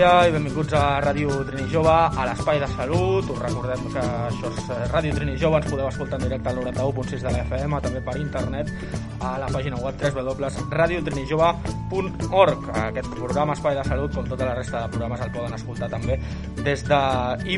dia i benvinguts a Ràdio Trini Jove, a l'Espai de Salut. Us recordem que això és eh, Ràdio Trini Jove, ens podeu escoltar en directe al 91.6 de la FM, també per internet a la pàgina web www.radiotrinijove.org. Aquest programa Espai de Salut, com tota la resta de programes, el poden escoltar també des de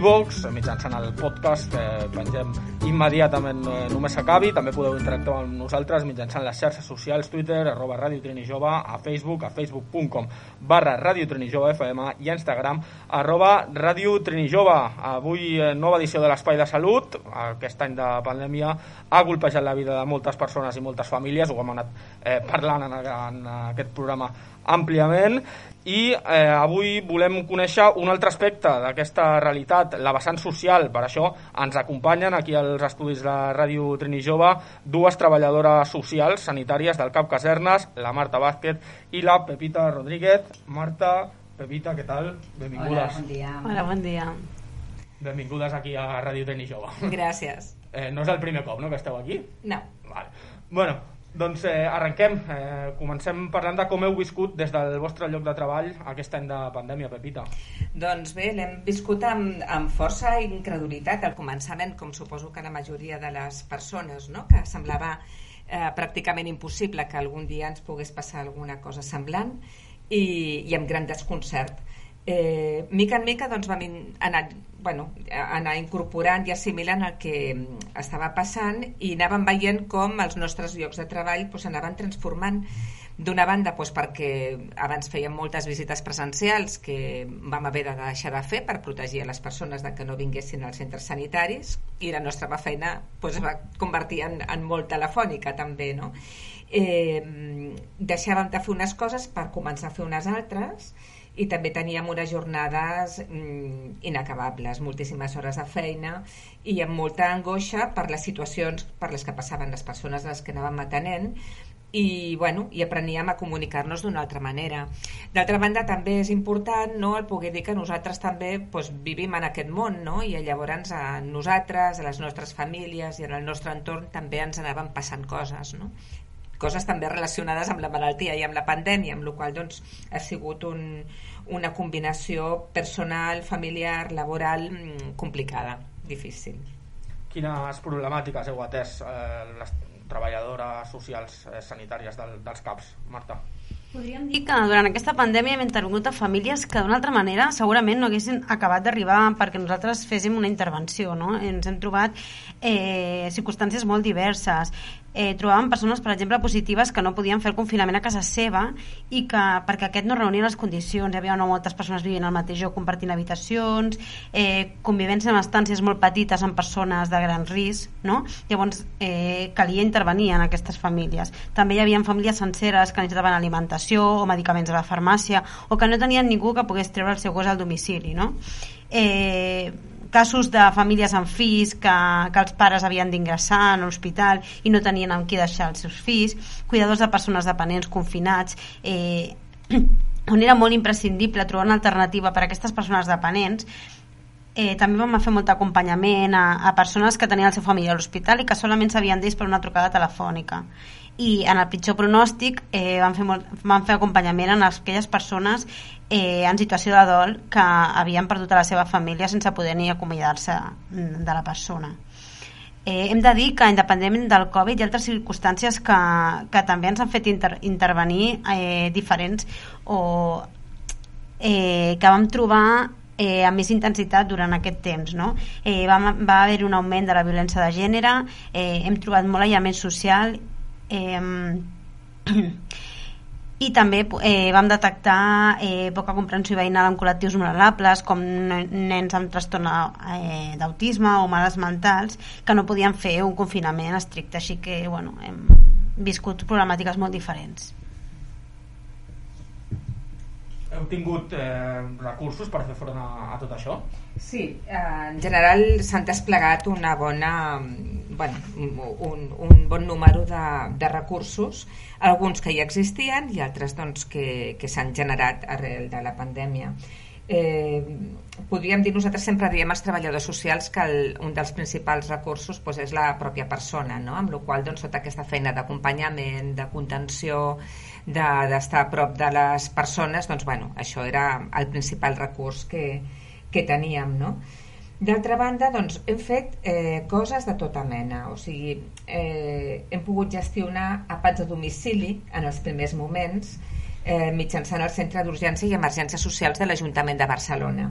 iVox, mitjançant el podcast que pengem immediatament eh, només s'acabi. També podeu interactuar amb nosaltres mitjançant les xarxes socials, Twitter, arroba Ràdio Trini Jove, a Facebook, a facebook.com barra Ràdio Trini Jove FM i Instagram arroba Ràdio Trini Jove. Avui eh, nova edició de l'Espai de Salut. Aquest any de pandèmia ha golpejat la vida de moltes persones i moltes famílies, ho hem anat eh, parlant en, en aquest programa àmpliament i eh, avui volem conèixer un altre aspecte d'aquesta realitat, la vessant social. Per això ens acompanyen aquí als estudis de Ràdio Trini Jove dues treballadores socials sanitàries del CAP Casernes, la Marta Vázquez i la Pepita Rodríguez. Marta, Pepita, què tal? Benvingudes. Hola, bon dia. Hola, bon dia. Benvingudes aquí a Ràdio Trini Jove. Gràcies. Eh, no és el primer cop no, que esteu aquí? No. Vale. Bueno, doncs eh, arrenquem. Eh, comencem parlant de com heu viscut des del vostre lloc de treball aquest any de pandèmia, Pepita. Doncs bé, l'hem viscut amb, amb força incredulitat al començament, com suposo que la majoria de les persones, no? que semblava eh, pràcticament impossible que algun dia ens pogués passar alguna cosa semblant i, i amb gran desconcert. Eh, mica en mica doncs, vam anar, bueno, anar incorporant i assimilant el que estava passant i anàvem veient com els nostres llocs de treball doncs, anaven transformant d'una banda doncs, perquè abans fèiem moltes visites presencials que vam haver de deixar de fer per protegir a les persones de que no vinguessin als centres sanitaris i la nostra feina doncs, es va convertir en, en molt telefònica també no? Eh, deixàvem de fer unes coses per començar a fer unes altres i també teníem unes jornades mm, inacabables, moltíssimes hores de feina i amb molta angoixa per les situacions per les que passaven les persones a les que anàvem atenent i, bueno, i apreníem a comunicar-nos d'una altra manera. D'altra banda, també és important no, el poder dir que nosaltres també doncs, vivim en aquest món no? i llavors a nosaltres, a les nostres famílies i en el nostre entorn també ens anaven passant coses. No? Coses també relacionades amb la malaltia i amb la pandèmia, amb la qual doncs, ha sigut un, una combinació personal, familiar, laboral mm, complicada, difícil. Quines problemàtiques heu atès eh, les treballadores socials eh, sanitàries del, dels CAPs, Marta? Podríem dir que durant aquesta pandèmia hem intervingut a famílies que d'una altra manera segurament no haguessin acabat d'arribar perquè nosaltres féssim una intervenció. No? Ens hem trobat eh, circumstàncies molt diverses eh, trobàvem persones, per exemple, positives que no podien fer el confinament a casa seva i que perquè aquest no reunia les condicions. Hi havia no moltes persones vivint al mateix lloc compartint habitacions, eh, convivència en estàncies molt petites amb persones de gran risc, no? Llavors eh, calia intervenir en aquestes famílies. També hi havia famílies senceres que necessitaven alimentació o medicaments a la farmàcia o que no tenien ningú que pogués treure el seu gos al domicili, no? Eh, casos de famílies amb fills que, que els pares havien d'ingressar a l'hospital i no tenien amb qui deixar els seus fills, cuidadors de persones dependents confinats, eh, on era molt imprescindible trobar una alternativa per a aquestes persones dependents Eh, també vam fer molt acompanyament a, a persones que tenien el seu família a l'hospital i que solament sabien d'ells per una trucada telefònica i en el pitjor pronòstic eh, van, fer molt, van fer acompanyament en aquelles persones eh, en situació de dol que havien perdut a la seva família sense poder ni acomiadar-se de la persona. Eh, hem de dir que independentment del Covid ha altres circumstàncies que, que també ens han fet inter, intervenir eh, diferents o eh, que vam trobar eh, amb més intensitat durant aquest temps. No? Eh, va, va haver un augment de la violència de gènere, eh, hem trobat molt aïllament social Eh, i també eh, vam detectar eh, poca comprensió veïnal en col·lectius vulnerables com nens amb trastorn eh, d'autisme o males mentals que no podien fer un confinament estricte així que bueno, hem viscut problemàtiques molt diferents Heu tingut eh, recursos per fer front a, a tot això? Sí, eh, en general s'han desplegat una bona, bueno, un, un bon número de, de recursos, alguns que ja existien i altres doncs, que, que s'han generat arrel de la pandèmia. Eh, podríem dir, nosaltres sempre diem als treballadors socials que el, un dels principals recursos doncs, és la pròpia persona, no? amb la qual doncs, tota aquesta feina d'acompanyament, de contenció, d'estar de, a prop de les persones, doncs, bueno, això era el principal recurs que, que teníem. No? D'altra banda, doncs, hem fet eh, coses de tota mena, o sigui, eh, hem pogut gestionar apats a domicili en els primers moments, eh, mitjançant el Centre d'Urgència i Emergències Socials de l'Ajuntament de Barcelona.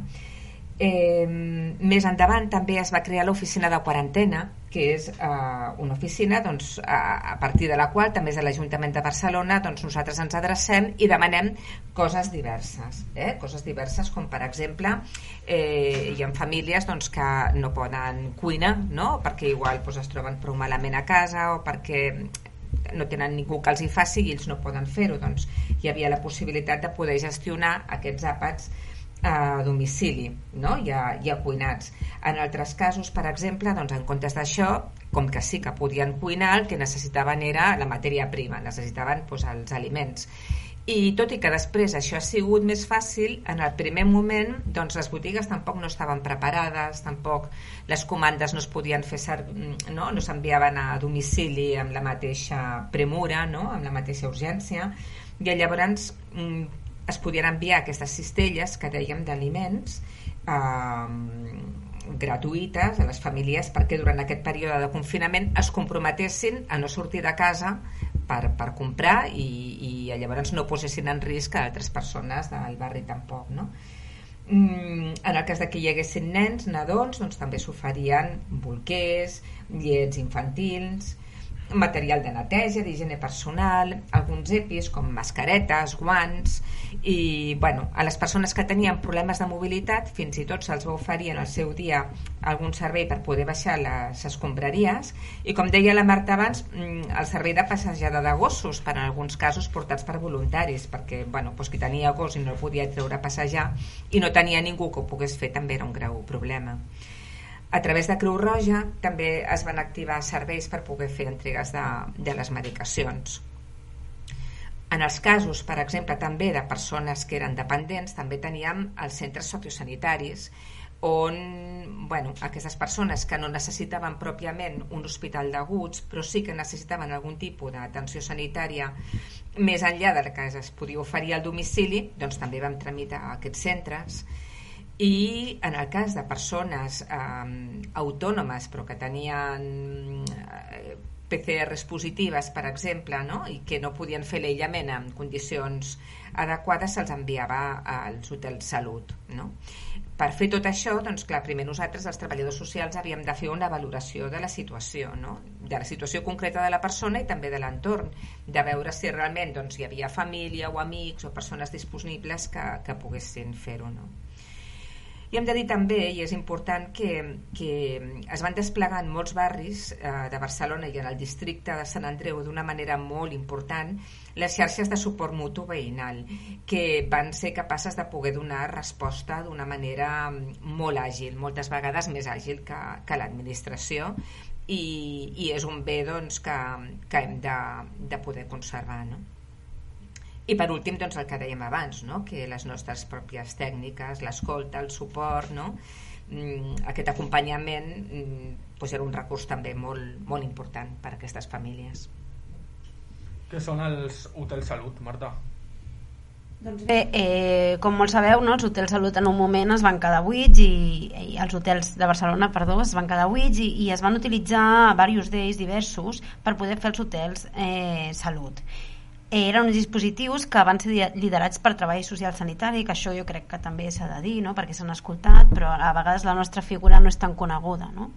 Eh, més endavant també es va crear l'oficina de quarantena, que és eh, una oficina doncs, a, a partir de la qual també és de l'Ajuntament de Barcelona doncs nosaltres ens adrecem i demanem coses diverses eh? coses diverses com per exemple eh, hi ha famílies doncs, que no poden cuinar no? perquè igual doncs, es troben prou malament a casa o perquè no tenen ningú que els hi faci i ells no poden fer-ho doncs hi havia la possibilitat de poder gestionar aquests àpats a domicili no? ja, ja cuinats en altres casos, per exemple doncs en comptes d'això, com que sí que podien cuinar el que necessitaven era la matèria prima necessitaven doncs, els aliments i tot i que després això ha sigut més fàcil, en el primer moment doncs les botigues tampoc no estaven preparades, tampoc les comandes no es podien fer mm, no, no s'enviaven a domicili amb la mateixa premura, no? amb la mateixa urgència, i llavors mm, es podien enviar aquestes cistelles que dèiem d'aliments eh, gratuïtes a les famílies perquè durant aquest període de confinament es comprometessin a no sortir de casa per, per comprar i, i llavors no posessin en risc a altres persones del barri tampoc no? Mm, en el cas de que hi haguessin nens, nadons, doncs també s'oferien bolquers, llets infantils, material de neteja, d'higiene personal, alguns EPIs com mascaretes, guants i bueno, a les persones que tenien problemes de mobilitat fins i tot se'ls va oferir en el seu dia algun servei per poder baixar les escombraries. I com deia la Marta abans mm, el servei de passejada de gossos per en alguns casos portats per voluntaris perquè bueno, doncs qui tenia gos i no el podia treure a passejar i no tenia ningú que ho pogués fer també era un greu problema a través de Creu Roja també es van activar serveis per poder fer entregues de, de les medicacions. En els casos, per exemple, també de persones que eren dependents, també teníem els centres sociosanitaris on bueno, aquestes persones que no necessitaven pròpiament un hospital d'aguts, però sí que necessitaven algun tipus d'atenció sanitària més enllà del que es podia oferir al domicili, doncs també vam tramitar aquests centres i en el cas de persones eh, autònomes però que tenien eh, PCRs positives, per exemple, no? i que no podien fer l'aïllament en condicions adequades, se'ls enviava als hotels salut. No? Per fer tot això, doncs, clar, primer nosaltres, els treballadors socials, havíem de fer una valoració de la situació, no? de la situació concreta de la persona i també de l'entorn, de veure si realment doncs, hi havia família o amics o persones disponibles que, que poguessin fer-ho. No? I hem de dir també, i és important, que, que es van desplegar en molts barris eh, de Barcelona i en el districte de Sant Andreu d'una manera molt important les xarxes de suport mutu veïnal, que van ser capaces de poder donar resposta d'una manera molt àgil, moltes vegades més àgil que, que l'administració, i, i és un bé doncs, que, que hem de, de poder conservar. No? I per últim, doncs, el que dèiem abans, no? que les nostres pròpies tècniques, l'escolta, el suport, no? Mm, aquest acompanyament mm, doncs era un recurs també molt, molt important per a aquestes famílies. Què són els hotels salut, Marta? Doncs bé, eh, com molts sabeu, no, els hotels salut en un moment es van quedar buits i, i els hotels de Barcelona, perdó, es van quedar buits i, i es van utilitzar diversos d'ells, diversos, per poder fer els hotels eh, salut eren uns dispositius que van ser liderats per Treball Social Sanitari, que això jo crec que també s'ha de dir, no? perquè s'han escoltat, però a vegades la nostra figura no és tan coneguda. No?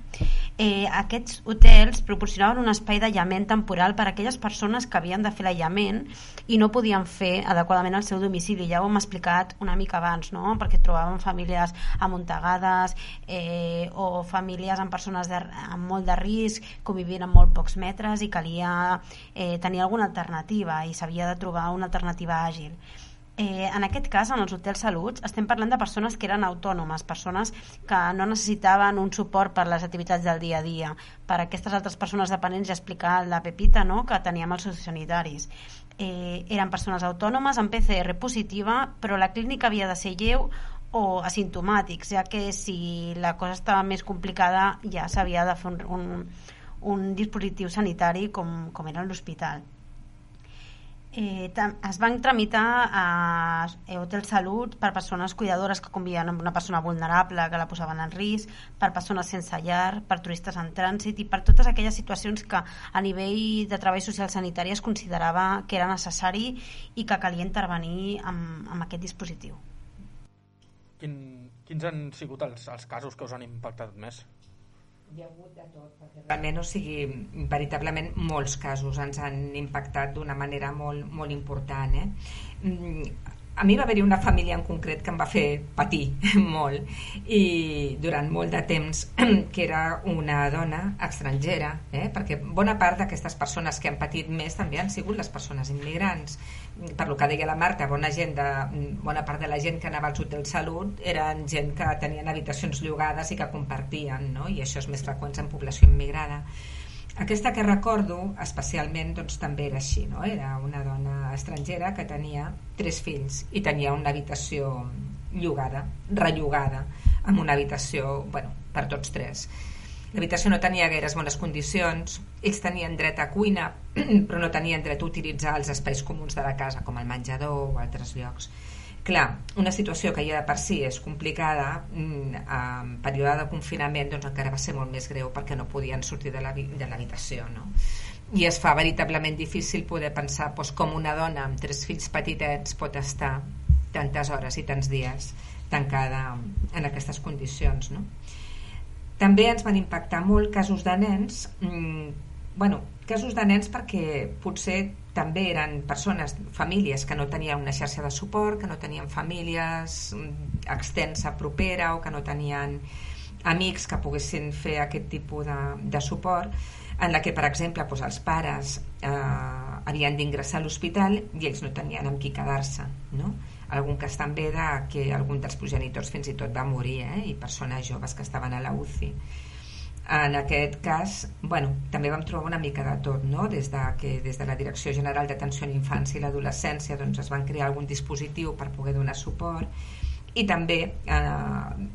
Eh, aquests hotels proporcionaven un espai d'aïllament temporal per a aquelles persones que havien de fer l'aïllament i no podien fer adequadament el seu domicili. Ja ho hem explicat una mica abans, no? perquè trobaven famílies amuntegades eh, o famílies amb persones de, amb molt de risc, convivint amb molt pocs metres i calia eh, tenir alguna alternativa i s'havia de trobar una alternativa àgil. Eh, en aquest cas, en els hotels saluts, estem parlant de persones que eren autònomes, persones que no necessitaven un suport per les activitats del dia a dia. Per a aquestes altres persones dependents, ja explicar la Pepita, no?, que teníem els sociosanitaris. Eh, eren persones autònomes amb PCR positiva, però la clínica havia de ser lleu o asimptomàtics, ja que si la cosa estava més complicada ja s'havia de fer un, un, un dispositiu sanitari com, com era l'hospital. Eh, es van tramitar a Hotel Salut per persones cuidadores que convivien amb una persona vulnerable que la posaven en risc, per persones sense llar, per turistes en trànsit i per totes aquelles situacions que a nivell de treball social sanitari es considerava que era necessari i que calia intervenir amb, amb aquest dispositiu. Quin, quins han sigut els, els casos que us han impactat més? Hi ha hagut de tot, perquè realment, o sigui, veritablement molts casos ens han impactat d'una manera molt, molt important. Eh? A mi va haver-hi una família en concret que em va fer patir molt i durant molt de temps que era una dona estrangera eh? perquè bona part d'aquestes persones que han patit més també han sigut les persones immigrants per lo que deia la Marta bona, gent de, bona part de la gent que anava als hotels salut eren gent que tenien habitacions llogades i que compartien no? i això és més freqüent en població immigrada aquesta que recordo especialment doncs, també era així, no? era una dona estrangera que tenia tres fills i tenia una habitació llogada, rellogada, amb una habitació bueno, per tots tres. L'habitació no tenia gaires bones condicions, ells tenien dret a cuina, però no tenien dret a utilitzar els espais comuns de la casa, com el menjador o altres llocs Clar, una situació que ja de per si és complicada, mm, en període de confinament doncs encara va ser molt més greu perquè no podien sortir de l'habitació. No? I es fa veritablement difícil poder pensar doncs, com una dona amb tres fills petitets pot estar tantes hores i tants dies tancada en aquestes condicions. No? També ens van impactar molt casos de nens mmm, bueno, casos de nens perquè potser també eren persones, famílies que no tenien una xarxa de suport, que no tenien famílies mm, extensa, propera o que no tenien amics que poguessin fer aquest tipus de, de suport en la que, per exemple, doncs els pares eh, havien d'ingressar a l'hospital i ells no tenien amb qui quedar-se no? algun cas també de que algun dels progenitors fins i tot va morir eh? i persones joves que estaven a la UCI en aquest cas, bueno, també vam trobar una mica de tot, no? des, de, que, des de la Direcció General d'Atenció a l'Infància i l'Adolescència doncs, es van crear algun dispositiu per poder donar suport i també eh,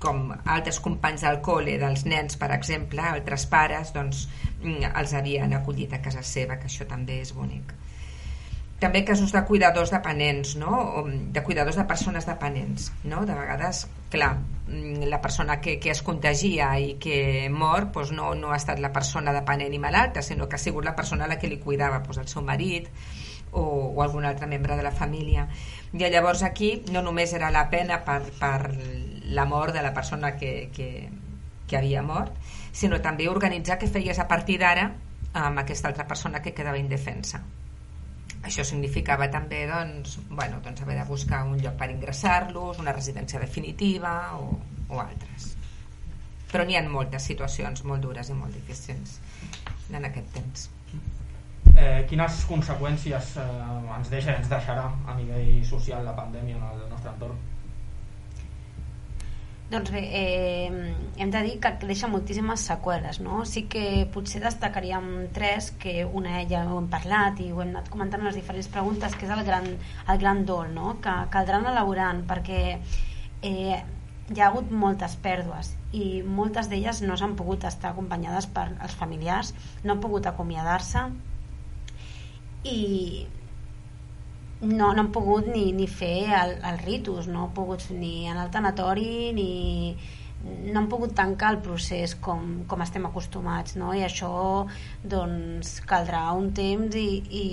com altres companys del col·le dels nens, per exemple, altres pares doncs, mm, els havien acollit a casa seva, que això també és bonic també casos de cuidadors dependents, no? de cuidadors de persones dependents. No? De vegades, clar, mm, la persona que, que es contagia i que mor doncs no, no ha estat la persona dependent i malalta, sinó que ha sigut la persona a la que li cuidava doncs el seu marit o, o algun altre membre de la família. I llavors aquí no només era la pena per, per la mort de la persona que, que, que havia mort, sinó també organitzar què feies a partir d'ara amb aquesta altra persona que quedava indefensa això significava també doncs, bueno, doncs haver de buscar un lloc per ingressar-los, una residència definitiva o, o altres. Però n'hi ha moltes situacions molt dures i molt difícils en aquest temps. Eh, quines conseqüències eh, ens deixa ens deixarà a nivell social la pandèmia en el nostre entorn? Doncs bé, eh, hem de dir que deixa moltíssimes seqüeles, no? Sí que potser destacaríem tres, que una ja ho hem parlat i ho hem anat comentant en les diferents preguntes, que és el gran, el gran dol, no? Que caldran elaborant, perquè eh, hi ha hagut moltes pèrdues i moltes d'elles no s'han pogut estar acompanyades per els familiars, no han pogut acomiadar-se i no, no han pogut ni, ni fer el, el ritus, no han pogut ni en el tanatori ni no han pogut tancar el procés com, com estem acostumats no? i això doncs caldrà un temps i, i,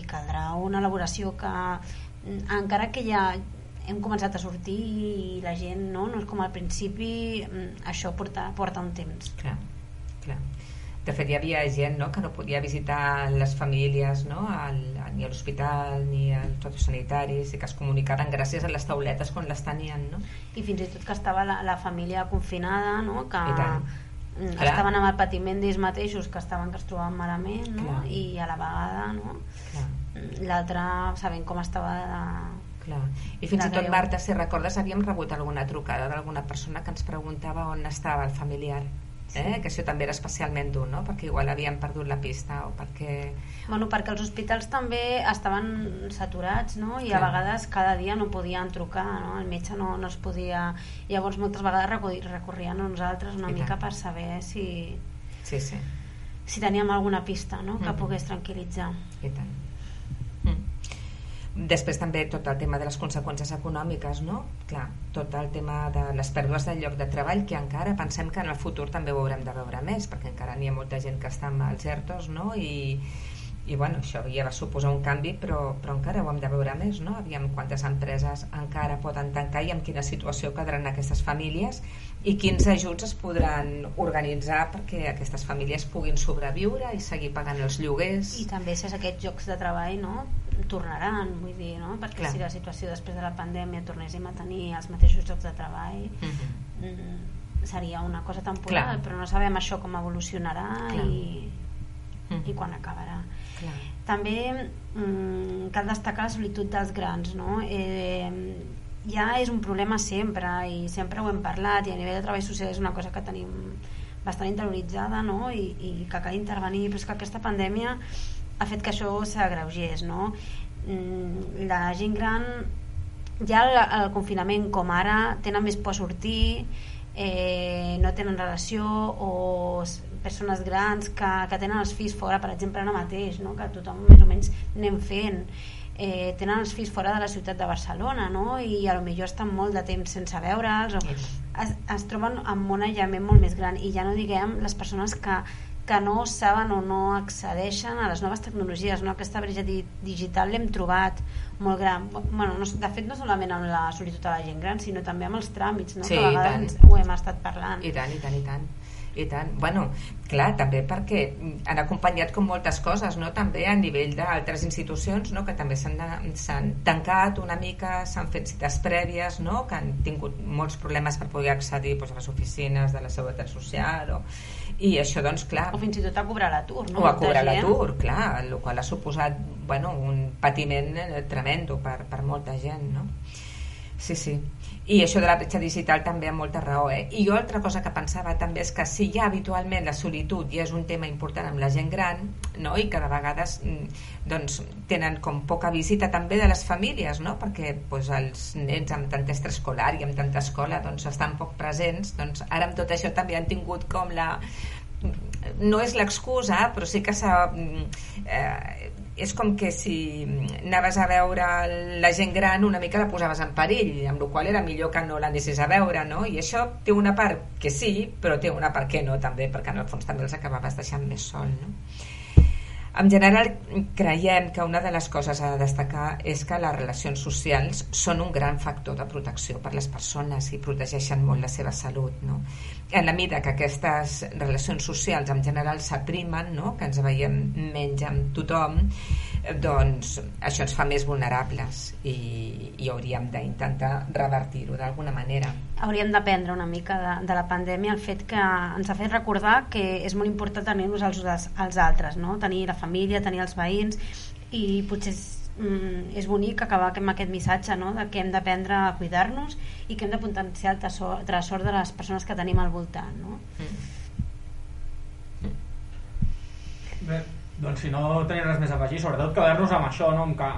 i caldrà una elaboració que encara que ja hem començat a sortir i la gent no, no és com al principi això porta, porta un temps. Clar, clar. De fet hi havia gent no, que no podia visitar les famílies no, al, ni a l'hospital ni als centres sanitaris i que es comunicaven gràcies a les tauletes quan les tenien no? i fins i tot que estava la, la família confinada no, que mm, estaven amb el patiment d'ells mateixos que estaven que es trobaven malament no? i a la vegada no? Mm, l'altre sabent com estava de, Clar. I fins i tot, Marta, si recordes, havíem rebut alguna trucada d'alguna persona que ens preguntava on estava el familiar eh? que això també era especialment dur, no? perquè igual havien perdut la pista o perquè... Bueno, perquè els hospitals també estaven saturats, no? I a Clar. vegades cada dia no podien trucar, no? El metge no, no es podia... Llavors moltes vegades recorrien a nosaltres una I mica tant. per saber si, Sí, sí, si teníem alguna pista, no? Que Mhm. pogués tranquil·litzar. i tant. Després també tot el tema de les conseqüències econòmiques, no? Clar, tot el tema de les pèrdues del lloc de treball, que encara pensem que en el futur també ho haurem de veure més, perquè encara n'hi ha molta gent que està amb els ERTOs, no? I, i bueno, això ja va suposar un canvi, però, però encara ho hem de veure més, no? Aviam quantes empreses encara poden tancar i en quina situació quedaran aquestes famílies i quins ajuts es podran organitzar perquè aquestes famílies puguin sobreviure i seguir pagant els lloguers. I també si aquests llocs de treball no, tornaran, vull dir, no? perquè Clar. si la situació després de la pandèmia tornéssim a tenir els mateixos llocs de treball Mhm. mm, seria una cosa temporal, Clar. però no sabem això com evolucionarà Clar. i, Mhm. i quan acabarà. Clar. També mm, cal destacar la solitud dels grans, no? Eh, ja és un problema sempre i sempre ho hem parlat i a nivell de treball social és una cosa que tenim bastant interioritzada no? I, i que cal intervenir però és que aquesta pandèmia ha fet que això s'agreugés no? Mm, la gent gran ja el, el confinament com ara tenen més por a sortir eh, no tenen relació o persones grans que, que tenen els fills fora per exemple ara mateix no? que tothom més o menys anem fent eh, tenen els fills fora de la ciutat de Barcelona no? i a lo millor estan molt de temps sense veure'ls o es, es troben amb un aïllament molt més gran i ja no diguem les persones que, que no saben o no accedeixen a les noves tecnologies no? aquesta bretxa di digital l'hem trobat molt gran bueno, no, de fet no solament amb la solitud de la gent gran sinó també amb els tràmits no? Sí, que a vegades ho hem estat parlant I tant, i tant, i tant. I tant. Bueno, clar, també perquè han acompanyat com moltes coses, no? també a nivell d'altres institucions no? que també s'han tancat una mica, s'han fet cites prèvies, no? que han tingut molts problemes per poder accedir doncs, a les oficines de la Seguretat Social o... i això doncs clar o fins i tot a cobrar l'atur no? o a cobrar l'atur, clar, el qual ha suposat bueno, un patiment eh, tremendo per, per molta gent, no? Sí, sí. I això de la bretxa digital també amb molta raó, eh? I jo altra cosa que pensava també és que si ja habitualment la solitud ja és un tema important amb la gent gran, no? I que de vegades mm, doncs, tenen com poca visita també de les famílies, no? Perquè doncs, els nens amb tant extraescolar i amb tanta escola doncs, estan poc presents, doncs ara amb tot això també han tingut com la no és l'excusa, però sí que s'ha... Eh, és com que si anaves a veure la gent gran una mica la posaves en perill, amb la qual era millor que no l'anessis a veure, no? I això té una part que sí, però té una part que no també, perquè en el fons també els acabaves deixant més sol, no? En general, creiem que una de les coses a destacar és que les relacions socials són un gran factor de protecció per les persones i protegeixen molt la seva salut. No? En la mida que aquestes relacions socials en general s'aprimen, no? que ens veiem menys amb tothom, doncs això ens fa més vulnerables i, i hauríem d'intentar revertir-ho d'alguna manera. hauríem d'aprendre una mica de, de la pandèmia el fet que ens ha fet recordar que és molt important tenir-nos els, als, als altres no? tenir la família, tenir els veïns i potser és, mm, és bonic acabar amb aquest missatge no? de que hem d'aprendre a cuidar-nos i que hem de potenciar el tresor, tresor de les persones que tenim al voltant no? Bé, doncs si no tenim res més a afegir, sobretot quedar-nos amb això, no? amb, que,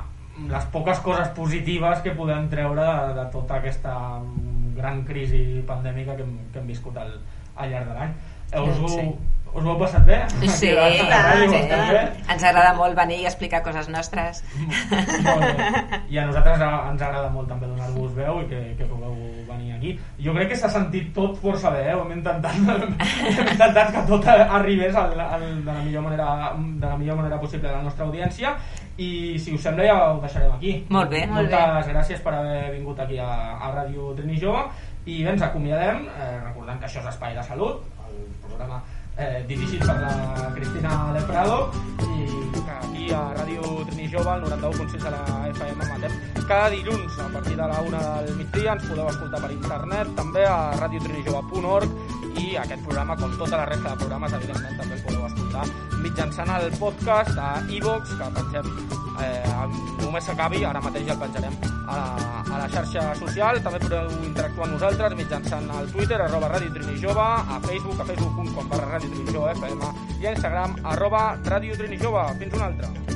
les poques coses positives que podem treure de, de tota aquesta gran crisi pandèmica que hem, que hem viscut al, al llarg de l'any. Us, Sí. Us ho heu passat bé? Sí, ràdio, sí. bé? ens agrada molt venir i explicar coses nostres. Molt bé. I a nosaltres ens agrada molt també donar-vos veu i que, que pugueu venir aquí. Jo crec que s'ha sentit tot força bé, eh? hem, intentat, hem intentat que tot arribés al, al, de, la millor manera, de la millor manera possible a la nostra audiència i si us sembla ja ho deixarem aquí. Molt bé. Molt bé. Moltes gràcies per haver vingut aquí a, a Ràdio Trini Jove i bé, ens acomiadem eh, recordant que això és Espai de Salut, el programa eh, dirigit per la Cristina del Prado. I aquí a Ràdio Trini Jove, al 91.6 de la FM matem cada dilluns a partir de la una del migdia ens podeu escoltar per internet també a radiotrinijove.org i aquest programa com tota la resta de programes evidentment també el podeu escoltar escoltar mitjançant el podcast a iVox, que pengem eh, només s'acabi, ara mateix el penjarem a la, a la xarxa social. També podeu interactuar amb nosaltres mitjançant el Twitter, arroba Ràdio Trini Jove, a Facebook, a facebook.com barra Ràdio Trini Jove FM i a Instagram, arroba Ràdio Trini Jove. Fins una altra.